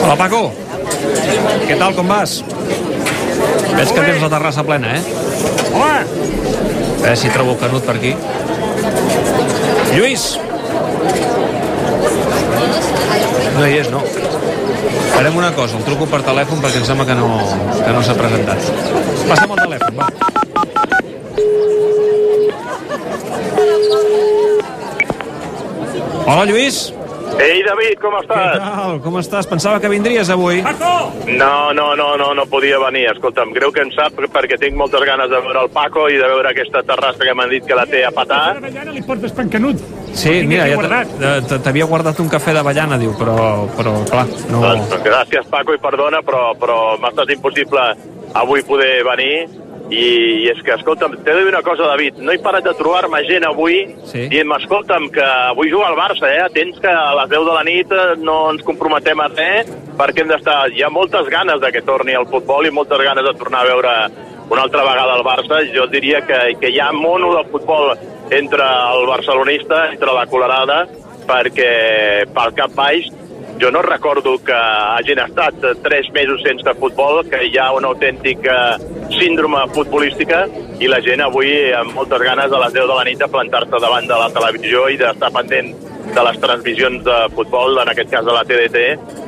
Hola, Paco. Què tal, com vas? Veig que tens la terrassa plena, eh? Home! A veure si trobo Canut per aquí. Lluís! No hi és, no. Farem una cosa, el truco per telèfon perquè em sembla que no, que no s'ha presentat. Passem el telèfon, va. Hola, Lluís. Ei, David, com Què estàs? tal? Com estàs? Pensava que vindries avui. Paco! No, no, no, no, no podia venir. Escolta'm, greu que em sap perquè tinc moltes ganes de veure el Paco i de veure aquesta terrassa que m'han dit que la té a patar. Avellana li portes pancanut. Sí, mira, ja t'havia guardat un cafè d'avellana, diu, però, però clar, no... Doncs, gràcies, Paco, i perdona, però, però m'ha estat impossible avui poder venir. I, i és que, escolta'm, t'he de dir una cosa, David, no he parat de trobar-me gent avui Sí. dient escolta'm, que avui juga el Barça, eh? Atents que a les 10 de la nit eh, no ens comprometem a res, perquè hem d'estar... Hi ha moltes ganes de que torni al futbol i moltes ganes de tornar a veure una altra vegada el Barça. Jo diria que, que hi ha mono del futbol entre el barcelonista, entre la colorada, perquè pel cap baix jo no recordo que hagin estat tres mesos sense futbol, que hi ha una autèntica síndrome futbolística i la gent avui amb moltes ganes a les 10 de la nit de plantar-se davant de la televisió i d'estar pendent de les transmissions de futbol, en aquest cas de la TDT,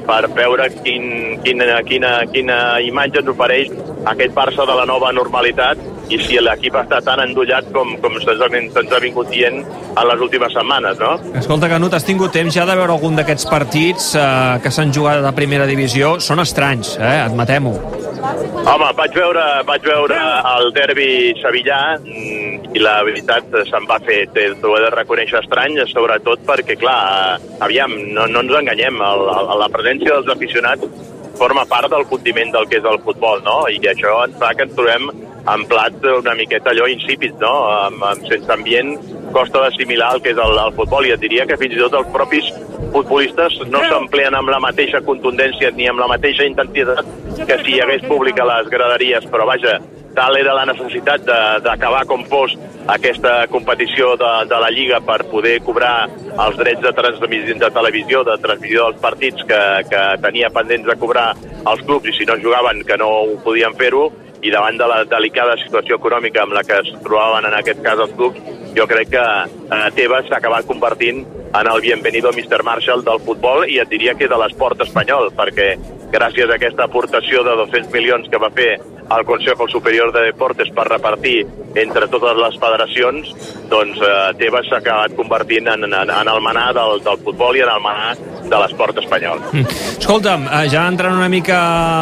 per veure quin, quina, quina, quina imatge ens ofereix aquest Barça de la nova normalitat i si l'equip està tan endollat com, com se'ns ha, vingut dient en les últimes setmanes, no? Escolta, Canut, has tingut temps ja de veure algun d'aquests partits eh, que s'han jugat a primera divisió? Són estranys, eh? admetem-ho. Home, vaig veure, vaig veure el derbi sevillà mm, i la veritat se'm va fer, t'ho he de reconèixer estrany, sobretot perquè, clar, aviam, no, no ens enganyem, el, el, la presència dels aficionats forma part del condiment del que és el futbol, no? I això ens fa que ens trobem en plats una miqueta allò insípid, no? Amb, amb, sense ambient costa d'assimilar el que és el, el futbol. I et diria que fins i tot els propis futbolistes no s'empleen amb la mateixa contundència ni amb la mateixa intensitat que si hi hagués públic a les graderies, però vaja, tal era la necessitat de- d'acabar com fos aquesta competició de, de la Lliga per poder cobrar els drets de transmissió de televisió, de transmissió dels partits que, que tenia pendents de cobrar els clubs i si no jugaven que no ho podien fer-ho i davant de la delicada situació econòmica amb la que es trobaven en aquest cas els clubs, jo crec que eh, Tebas s'ha acabat convertint en el bienvenido Mr. Marshall del futbol i et diria que de l'esport espanyol, perquè gràcies a aquesta aportació de 200 milions que va fer al Consejo Superior de Deportes per repartir entre totes les federacions, doncs eh, Tebas s'ha acabat convertint en, en, en el manà del, del futbol i en el manà de l'esport espanyol. Mm. Escolta'm, eh, ja entrant una mica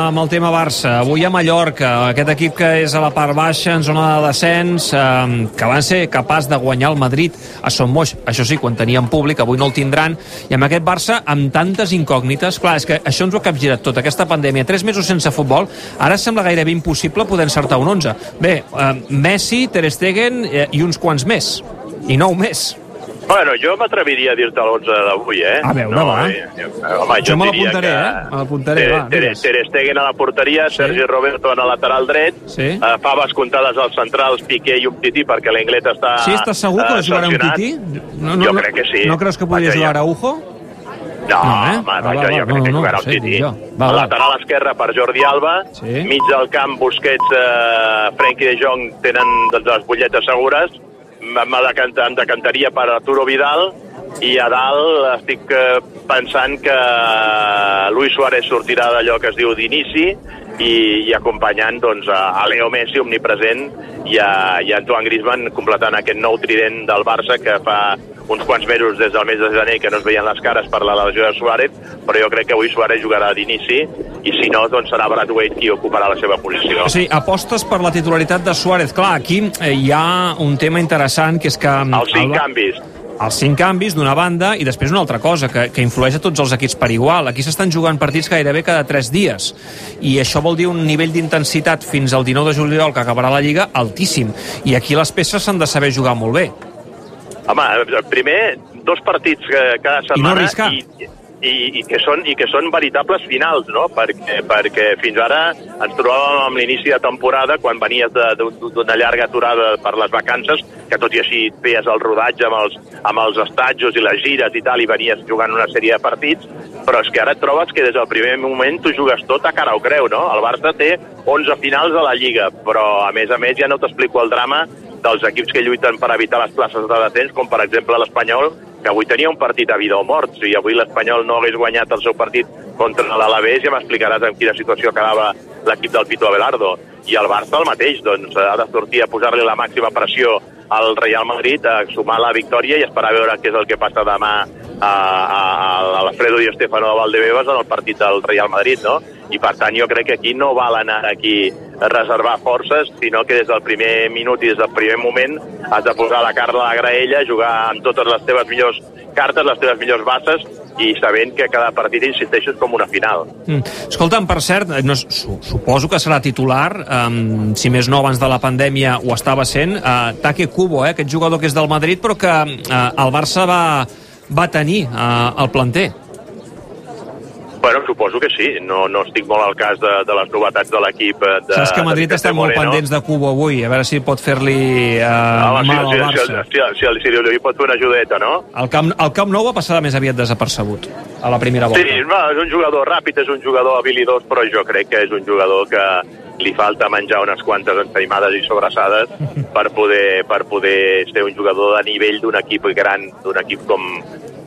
amb el tema Barça, avui a Mallorca, aquest equip que és a la part baixa, en zona de descens, eh, que van ser capaç de guanyar el Madrid a Son Moix, això sí, quan tenien públic, avui no el tindran, i amb aquest Barça, amb tantes incògnites, clar, és que això ens ho ha capgirat tot, aquesta pandèmia, tres mesos sense futbol, ara sembla gairebé impossible poder encertar un 11. Bé, eh, Messi, Ter Stegen i uns quants més, i nou més. Bueno, jo m'atreviria a dir-te l'11 d'avui, eh? A veure, va. eh, Home, Jo me diria l'apuntaré, que- eh? Me l'apuntaré, va, Ter. Ter Stegen a la porteria, Sí. Sergi Roberto en el lateral dret, Sí. eh, Faves comptades als centrals, Piqué i un Titi, perquè l'Inglet està Sí, estàs segur que jugarà un. Tití? No, no, jo no, crec que sí. No creus que podria jugar Araujo? No, No, eh? home, Va, va, va, jo crec no, que no, jugarà no el sé, Titi. jo. Va, va. lateral esquerre per Jordi Alba, Sí. mig del camp Busquets, eh, Frenkie de Jong tenen doncs, les butlletes segures, me me decant, em decantaria per Arturo Vidal, i a dalt estic eh, pensant que Luis Suárez sortirà d'allò que es diu d'inici i, i acompanyant doncs, a Leo Messi omnipresent i a, i a Antoine Griezmann completant aquest nou trident del Barça que fa uns quants mesos des del mes de gener que no es veien les cares per la lesió de Suárez, però jo crec que avui Suárez jugarà d'inici i si no, doncs serà Brathwaite qui ocuparà la seva posició. Sigui, apostes per la titularitat de Suárez. Clar, aquí eh, hi ha un tema interessant, que és que... Els cinc canvis. Els cinc canvis d'una banda i després una altra cosa, que, que influeix a tots els equips per igual. Aquí s'estan jugant partits gairebé cada tres dies i això vol dir un nivell d'intensitat fins al 19 de juliol que acabarà la Lliga altíssim. I aquí les peces s'han de saber jugar molt bé. Home, primer, dos partits eh, cada setmana... arriscar. I, i, i, que són, i que són veritables finals, no? Perquè, perquè fins ara ens trobàvem amb l'inici de temporada quan venies d'una llarga aturada per les vacances, que tot i així feies el rodatge amb els, amb els estatjos i les gires i tal, i venies jugant una sèrie de partits, però és que ara et trobes que des del primer moment tu jugues tot a cara o creu, no? El Barça té 11 finals a la Lliga, però a més a més ja no t'explico el drama dels equips que lluiten per evitar les places de descens, com per exemple l'Espanyol, que avui tenia un partit a vida o mort. Si avui l'Espanyol no hagués guanyat el seu partit contra l'Alavés, ja m'explicaràs en quina situació quedava l'equip del Pito Abelardo. I el Barça el mateix, doncs ha de sortir a posar-li la màxima pressió al Real Madrid, a sumar la victòria i esperar a veure què és el que passa demà a, a, a l'Alfredo Di Stefano de Valdebebas en el partit del Real Madrid, no? I per tant jo crec que aquí no val anar aquí a reservar forces, sinó que des del primer minut i des del primer moment has de posar la carta a la graella, jugar amb totes les teves millors cartes, les teves millors bases i sabent que cada partit, insisteixo, és com una final. Mm. Escolta'm, per cert, no, su suposo que serà titular, um, si més no abans de la pandèmia ho estava sent, uh, Take Kubo, eh, aquest jugador que és del Madrid, però que uh, el Barça va, va tenir uh, el planter. Bueno, suposo que sí. No, no estic molt al cas de, de les novetats de l'equip. Eh, Saps que Madrid està molt pendents de Cubo avui, a veure si pot fer-li uh, ah, mal sí, al Barça. Si, si, si, si, si li pot fer una ajudeta, no? El Camp, el Camp Nou va passar més aviat desapercebut a la primera volta. Sí, va, és un jugador ràpid, és un jugador habilidós, però jo crec que és un jugador que li falta menjar unes quantes ensaïmades i sobrassades per poder, per poder ser un jugador de nivell d'un equip gran, d'un equip com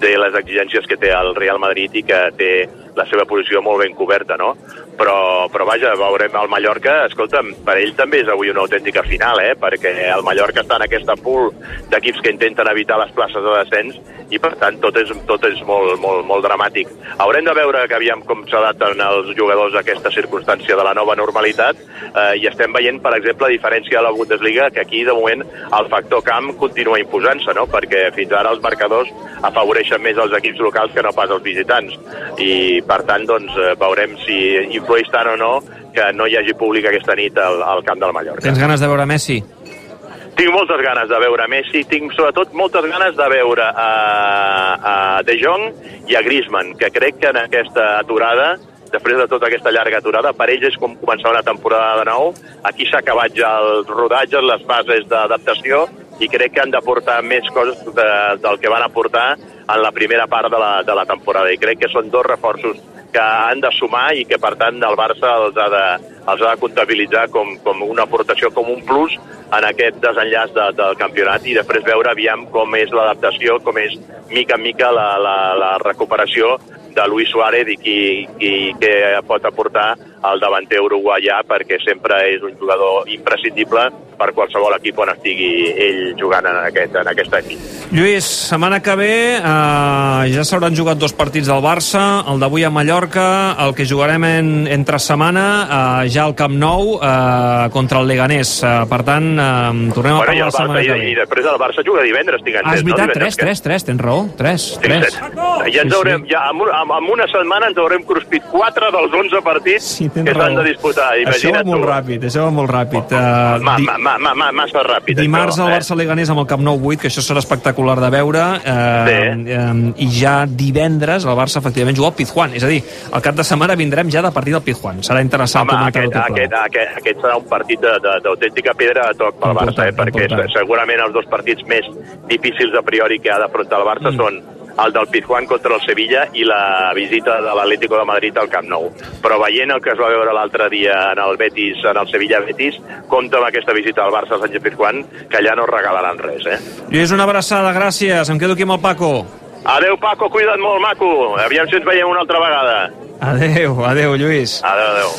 té les exigències que té el Real Madrid i que té la seva posició molt ben coberta, no? Però, però vaja, veurem el Mallorca, escolta'm, per ell també és avui una autèntica final, eh? perquè el Mallorca està en aquesta pool d'equips que intenten evitar les places de descens i per tant tot és, tot és molt, molt, molt dramàtic. Haurem de veure que aviam com s'adapten els jugadors a aquesta circumstància de la nova normalitat eh, i estem veient, per exemple, a diferència de la Bundesliga, que aquí de moment el factor camp continua imposant-se, no? perquè fins ara els marcadors afavoreixen més els equips locals que no pas els visitants. I per tant, doncs, eh, veurem si influeix tant o no que no hi hagi públic aquesta nit al, al camp del Mallorca. Tens ganes de veure Messi? Tinc moltes ganes de veure Messi, tinc sobretot moltes ganes de veure a, a De Jong i a Griezmann, que crec que en aquesta aturada després de tota aquesta llarga aturada, per ells és com començar una temporada de nou. Aquí s'ha acabat ja els rodatges, les fases d'adaptació, i crec que han d'aportar més coses de, del que van aportar en la primera part de la, de la temporada. I crec que són dos reforços que han de sumar i que, per tant, el Barça els ha de, els ha de comptabilitzar com, com una aportació, com un plus en aquest desenllaç de, del campionat. I després veure aviam com és l'adaptació, com és mica en mica la, la, la recuperació de Luis Suárez i qui, qui, què pot aportar al davanter uruguaià perquè sempre és un jugador imprescindible per qualsevol equip on estigui ell jugant en aquest, en aquest equip. Lluís, setmana que ve eh, ja s'hauran jugat dos partits del Barça, el d'avui a Mallorca, el que jugarem en, entre setmana eh, ja al Camp Nou eh, contra el Leganés. Eh, per tant, eh, tornem bueno, a parlar la setmana que ve. I, I després el Barça juga divendres, tinc Ah, és veritat, no? tres, tres, tres, tens raó, tres, Sí, tres. set. Ja ens haurem, ja, en, un- en, en una setmana ens haurem cruspit 4 dels 11 partits Sí, que s'han de disputar. Això va Imagina't molt tu. ràpid, això va molt ràpid. Ma, Uh, ma, ma, ma, ma, massa ràpid. Dimarts això, el eh? Barça Leganés amb el Camp Nou 8, que això serà espectacular de veure, eh, Sí. eh, i ja divendres el Barça efectivament juga al Pizjuán, és a dir, el cap de setmana vindrem ja de partir del Pizjuán. Serà interessant Home, comentar-ho aquest, aquest, aquest, aquest serà un partit d'autèntica pedra de toc pel Important, Barça, eh? perquè important. se- segurament els dos partits més difícils a priori que ha d'afrontar el Barça Mm. són el del Pizjuán contra el Sevilla i la visita de l'Atlético de Madrid al Camp Nou. Però veient el que es va veure l'altre dia en el Betis, en el Sevilla-Betis, compta amb aquesta visita al Barça al Sánchez Pizjuán, que allà no regalaran res, eh? Lluís, una abraçada, gràcies. Em quedo aquí amb el Paco. Adeu, Paco, cuida't molt, maco. Aviam si ens veiem una altra vegada. Adeu, adeu, Lluís. Adeu, adeu.